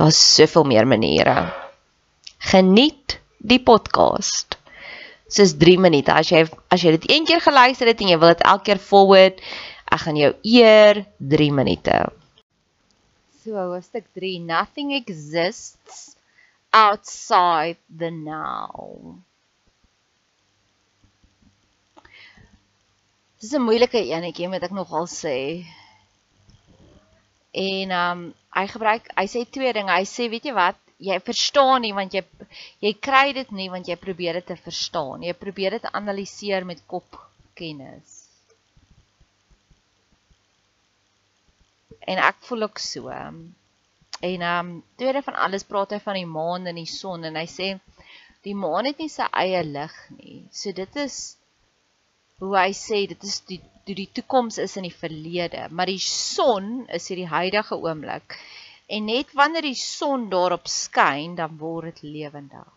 Daar's soveel meer maniere. Geniet die podcast. Dis 3 minute. As jy as jy dit een keer geluister het en jy wil dit elke keer forward, ek gaan jou eer 3 minute. So hoofstuk 3 Nothing exists outside the now. Dis 'n moeilike enetjie moet ek nogal sê. En um hy gebruik hy sê twee dinge. Hy sê weet jy wat? Jy verstaan nie want jy jy kry dit nie want jy probeer dit te verstaan. Jy probeer dit analiseer met kopkennis. En ek voel ook so. En um tweede van alles praat hy van die maan en die son en hy sê die maan het nie sy eie lig nie. So dit is hoe hy sê dit is die toe die toekoms is in die verlede, maar die son is hierdie huidige oomblik. En net wanneer die son daarop skyn, dan word dit lewendig.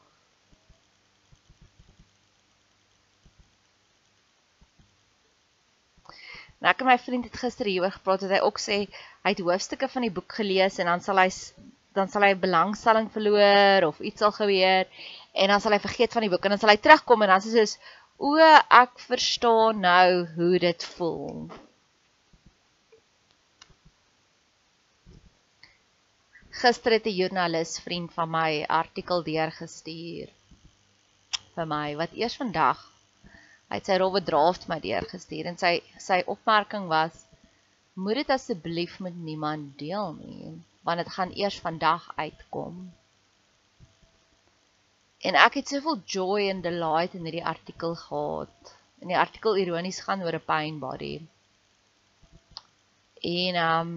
Nou ek en my vriend het gister hieroor gepraat en hy ook sê hy het hoofstukke van die boek gelees en dan sal hy dan sal hy belangstelling verloor of iets sal gebeur en dan sal hy vergeet van die boek en dan sal hy terugkom en dan sê hy soos O, ek verstaan nou hoe dit voel. Gister het 'n joernalis vriend van my artikel deurgestuur vir my wat eers vandag hy het sy rowwe draft my deurgestuur en sy sy opmerking was moet dit asseblief met niemand deel nie want dit gaan eers vandag uitkom. En ek het soveel joy en delight in hierdie artikel gehad. En die artikel ironies gaan oor 'n pain body. En um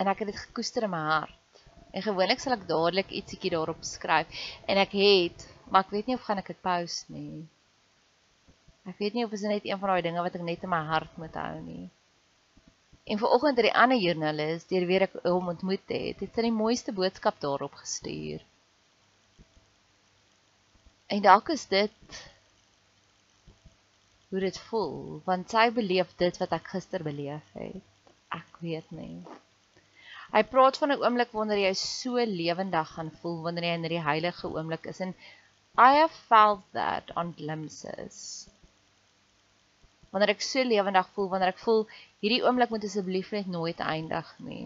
en ek het dit gekoester in my hart. En gewoonlik sal ek dadelik ietsiekie daarop skryf en ek het, maar ek weet nie of gaan ek dit post nie. Ek weet nie of is net een van daai dinge wat ek net in my hart moet hou nie. En vanoggend het die ander joernalis, deur wie ek hom ontmoet het, het sy die mooiste boodskap daarop gestuur. En dalk is dit hoe dit voel, want sy beleef dit wat ek gister beleef het. Ek weet nie. Hy praat van 'n oomblik wanneer jy so lewendig gaan voel wanneer jy in die heilige oomblik is en I have felt that on glimpses. Wanneer ek so lewendig voel, wanneer ek voel hierdie oomblik moet asseblief net nooit eindig nie.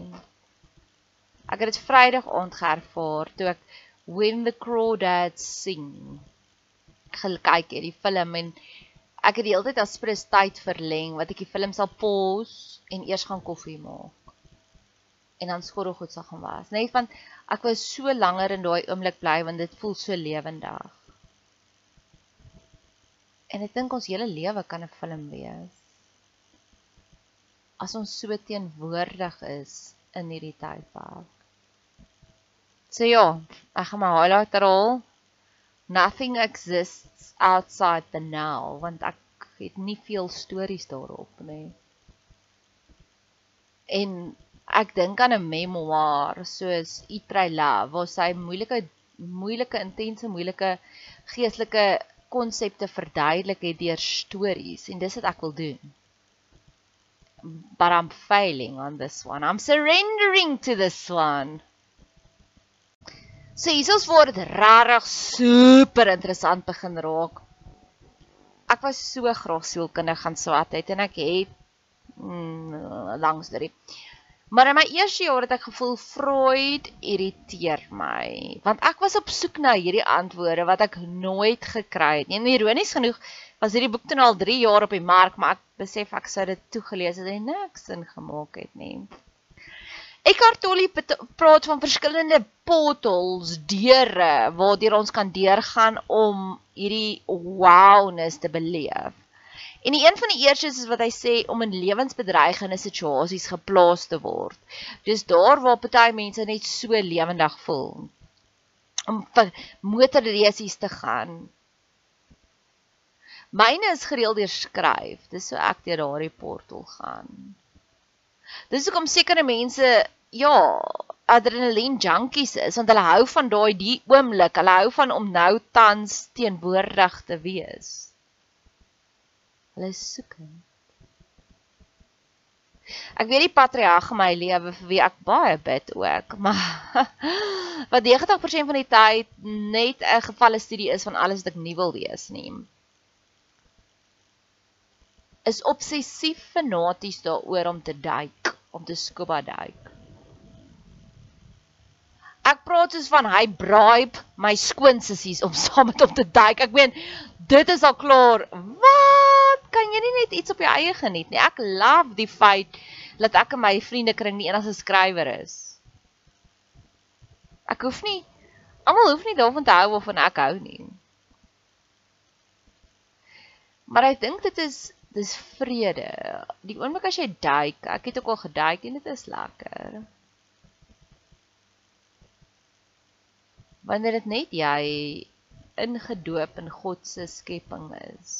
Ek het dit Vrydag aand geervaar toe ek When the Crawdads Sing gekyk het die film en ek het die hele tyd as prins tyd verleng wat ek die film sal pause en eers gaan koffie maak en dan skottelgoed sal gaan was. Net want ek wou so langer in daai oomblik bly want dit voel so lewendig. En ek dink ons hele lewe kan 'n film wees. As ons so teenwoordig is in hierdie tydperk. So ja, ek gaan my highlighter al. Nothing exists outside the now want ek het nie veel stories daarop nie. En ek dink aan 'n memoir soos Eat Pray Love waar sy moeilike moeilike intense moeilike geestelike konsepte verduidelik het deur stories en dis wat ek wil doen. But I'm failing on this one. I'm surrendering to this one. So hiersoos word dit regtig super interessant begin raak. Ek was so graag sielkundig gaan swat het en ek het mm, langs drie. Maar in my eerste jaar het ek gevoel Freud irriteer my, want ek was op soek na hierdie antwoorde wat ek nooit gekry het nie. En ironies genoeg was hierdie boek toe al 3 jaar op die mark, maar ek besef ek sou dit toegelees het en niks sin gemaak het nie. Eckhart Tolle praat van verskillende portals, deure waardeur ons kan deurgaan om hierdie wowness te beleef. En een van die eerstes is wat hy sê om in lewensbedreigende situasies geplaas te word. Dis daar waar party mense net so lewendig voel om vir motorreisies te gaan. Myne is gereeld deur skryf. Dis so ek deur daardie portal gaan. Dis hoekom sekere mense ja, adrenalien junkies is want hulle hou van daai die oomblik. Hulle hou van om nou tans teenwoordig te wees. Hulle soekend. Ek weet die patriarg in my lewe vir wie ek baie bid ook, maar wat 90% van die tyd net 'n gevalle studie is van alles wat ek nie wil wees nie. Is obsessief fanaties daaroor om te duik, om te scuba duik. Ek praat soos van hy bribe my skoonsissies om saam met hom te duik. Ek meen dit is al klaar. Wat? Kan jy nie net iets op jou eie geniet nie? Ek love die feit dat ek in my vriendekring die enigste skrywer is. Ek hoef nie almal hoef nie daarvan te hou of van ek hou nie. Maar ek dink dit is dis vrede. Die oomblik as jy duik, ek het ook al geduik en dit is lekker. Wanneer dit net jy ingedoop in God se skepping is.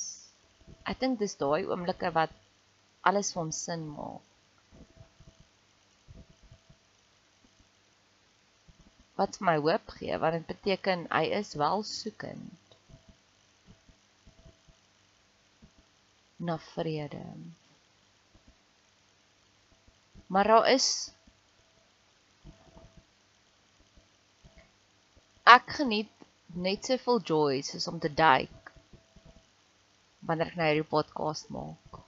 Ek dink dis daai oomblikke wat alles vir hom sin maak. Wat vir my hoop gee, want dit beteken hy is wel soekend na vrede. Maar daar is ek geniet net soveel joy soos om te duik wanneer ek nou hierdie podcast maak.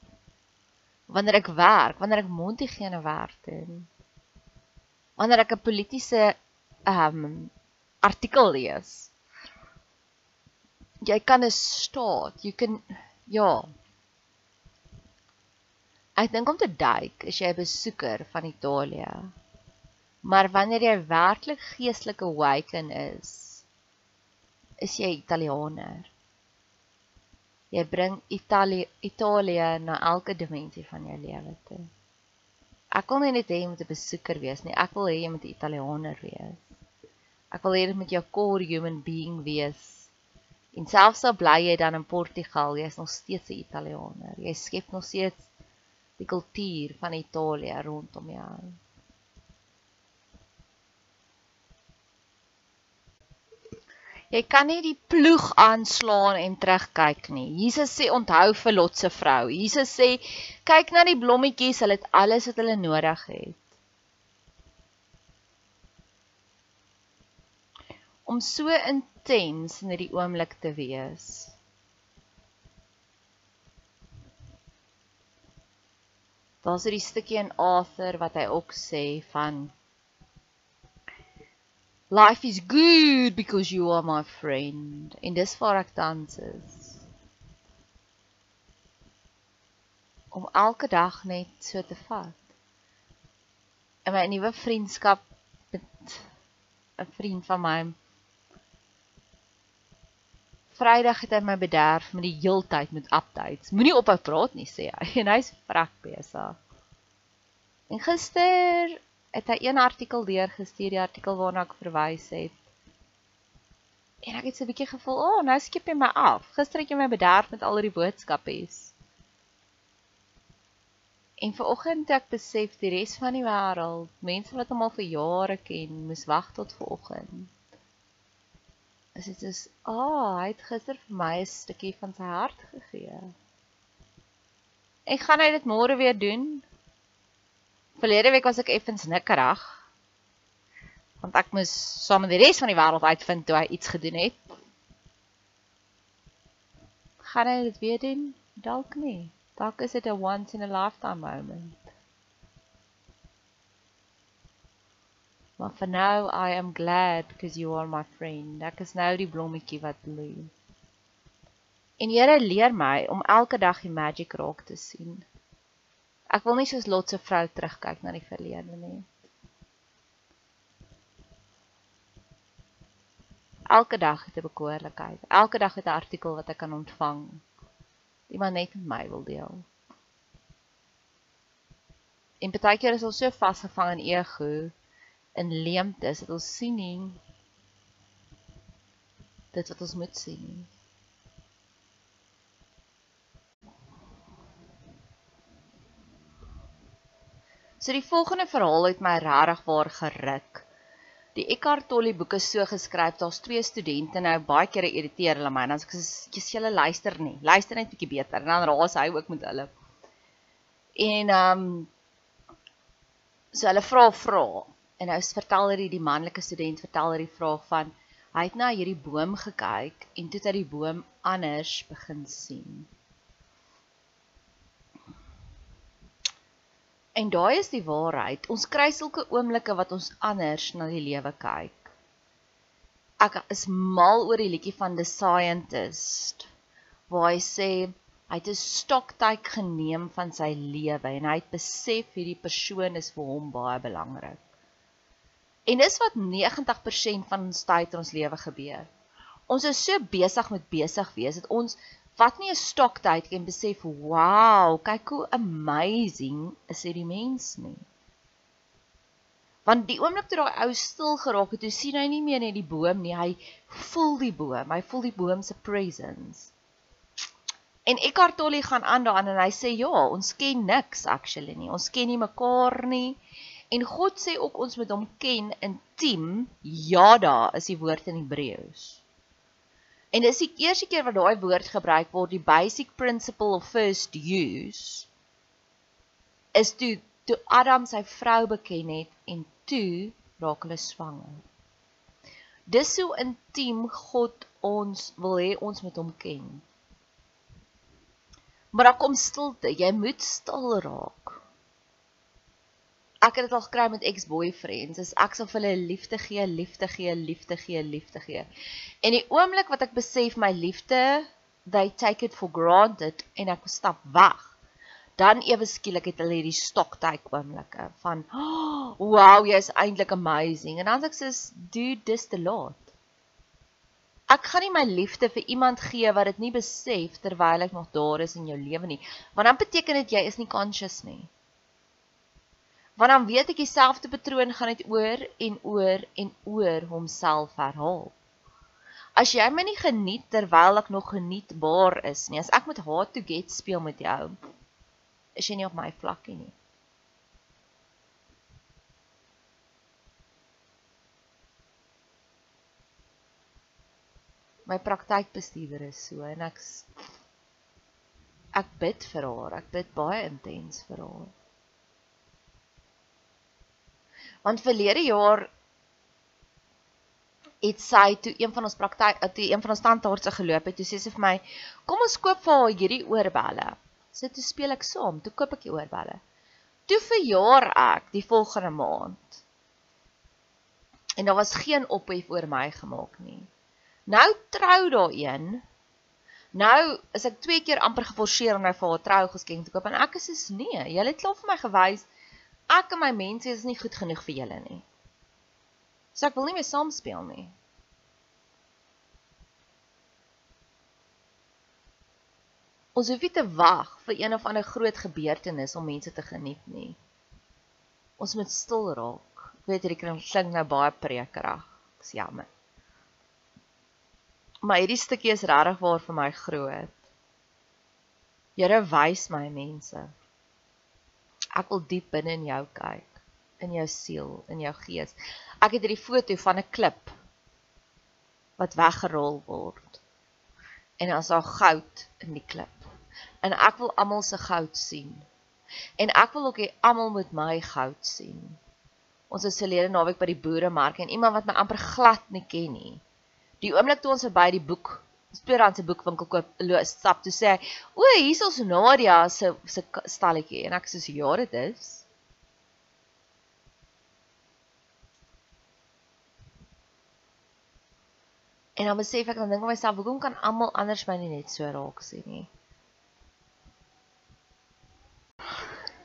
Wanneer ek werk, wanneer ek Montigene werk doen. Wanneer ek 'n politieke ehm um, artikel lees. Jy kan 'n staat, jy kan ja. Ek dink om te duik, is jy 'n besoeker van Italië. Maar wanneer jy werklik geestelike awaken is, is jy Italianer. Jy bring Italië Italië na elke dimensie van jou lewe toe. Ek wil nie net hê jy moet 'n besoeker wees nie, ek wil hê jy moet 'n Italianer wees. Ek wil hê jy moet jou core human being wees. En selfs al bly jy dan in Portugal, jy is nog steeds 'n Italianer. Jy skep nog steeds die kultuur van Italië rondom jou. Jy kan nie die ploeg aanslaan en terugkyk nie. Jesus sê onthou vir Lot se vrou. Jesus sê kyk na die blommetjies, hulle het alles wat hulle nodig het. Om so intens in hierdie oomblik te wees. Daar's 'n stukkie in Arthur wat hy ook sê van Life is good because you are my friend. En dis waar ek tans is. Om elke dag net so te vat. In my nuwe vriendskap met 'n vriend van my. Vrydag het hy my bederf met die heeltyd met updates. Moenie ophou praat nie sê hy. En hy's vrek besig. En gister het hy een artikel deurgestuur, die artikel waarna ek verwys het. En ek het so 'n bietjie gevoel, "O, oh, nou skep jy my af. Gister het jy my bederf met al die boodskapies." En vanoggend het ek besef die res van die wêreld, mense wat hom al vir jare ken, moes wag tot vanoggend. Is dit is, "Ag, oh, hy het gister vir my 'n stukkie van sy hart gegee." Ek gaan hy dit môre weer doen. Verlede week was ek effens nikkerig. Want ek moes saam met die res van die wêreld uitvind toe hy iets gedoen het. Gaan hy dit weer doen? Dalk nie. Dalk is dit 'n once in a lifetime moment. Maar for now I am glad because you are my friend. Ek is nou die blommetjie wat bloei. En Here leer my om elke dag die magic raak te sien. Ek wil nie soos Lot se vrou terugkyk na die verlede nie. Elke dag het 'n bekoorlikheid. Elke dag het 'n artikel wat ek kan ontvang. Iemand net met my wil deel. En baie keer is ons so vasgevang in ego, in leemtes, dat ons sien nie dit wat ons moet sien nie. So die volgende verhaal het my regtig waar geruk. Die Eckhart Tolle boek is so geskryf, daar's twee studente nou baie kere irriteer hulle my en dan sê ek jy hulle luister nie. Luister net bietjie beter en dan raas hy ook met hulle. En ehm um, so hulle vra vra en nou vertel hy die manlike student vertel hy die vraag van hy het na hierdie boom gekyk en toe het hy die boom anders begin sien. En daai is die waarheid. Ons kry sulke oomblikke wat ons anders na die lewe kyk. Ek is mal oor die liedjie van The Scientist waar hy sê hy het 'n stoktyk geneem van sy lewe en hy het besef hierdie persoon is vir hom baie belangrik. En dis wat 90% van ons tyd in ons lewe gebeur. Ons is so besig met besig wees dat ons vat nie 'n stoktyd en besef, "Wow, kyk hoe amazing is hierdie mens nie." Want die oomblik toe daai ou stil geraak het, toe sien hy nie meer net die boom nie, hy voel die boom, hy voel die boom se presence. En Eckhart Tolle gaan aan daaraan en hy sê, "Ja, ons ken niks actually nie. Ons ken nie mekaar nie." En God sê ook ons moet hom ken intiem. Ja, daar is die woord in Hebreëus. En dis die eerste keer wat daai woord gebruik word, die basic principle of first use is toe toe Adam sy vrou beken het en toe raak hulle swanger. Dis so intiem God ons wil hê ons moet hom ken. Maar daar kom stilte, jy moet stil raak ek het dit al gekry met ex-boyfriends. Is ek sal vir hulle liefde gee, liefde gee, liefde gee, liefde gee. En die oomblik wat ek besef my liefde, they take it for granted en ek stap weg. Dan ewe skielik het hulle hierdie stoktyk oomblikke van, oh, "Wow, jy is eintlik amazing." En dan sê ek soos, "Dude, dis te laat." Ek gaan nie my liefde vir iemand gee wat dit nie besef terwyl ek nog daar is in jou lewe nie, want dan beteken dit jy is nie conscious nie want dan weet ek dieselfde patroon gaan net oor en oor en oor homself herhaal. As jy my nie geniet terwyl ek nog genietbaar is nie, as ek met hard to get speel met jou, is jy nie op my vlakkie nie. My praktykbestuurder is so en ek ek bid vir haar. Ek bid baie intens vir haar. Want verlede jaar het sy toe een van ons praktyk toe een van ons tandartse geloop het, toe sê sy vir my, "Kom ons koop vir haar hierdie oorbelle." Sy toe speel ek saam, toe koop ek die oorbelle. Toe verjaar ek die volgende maand. En daar was geen ophef oor my gemaak nie. Nou trou daar een Nou is ek twee keer amper geforseer om nou vir haar trou geskenk te koop en ek is so nee, julle het klaar vir my gewys ek en my mense is nie goed genoeg vir julle nie. So ek wil nie meer saam speel nie. Ons hoef nie te wag vir een of ander groot gebeurtenis om mense te geniet nie. Ons moet stil raak. Ek weet hierdie klink nou baie prekerig. Dis jammer. Maar hierdie stukkie is regtig waar vir my groot. Here wys my mense. Ek wil diep binne in jou kyk, in jou siel, in jou gees. Ek het hierdie foto van 'n klip wat weggerol word. En as daar goud in die klip. En ek wil almal se goud sien. En ek wil ook hê almal moet my goud sien. Ons is verlede naweek by die boeremark en iemand wat my amper glad nie ken nie Die oomblik toe ons verby die boek Speerhand se boekwinkel koop loop stap toe sê hy, "O, hier's ons Nadia se se stalletjie." En ek sê, "Ja, dit is." En dan besef ek dan dink ek myself, "Hoekom kan almal anders my nie net so raak sien nie?"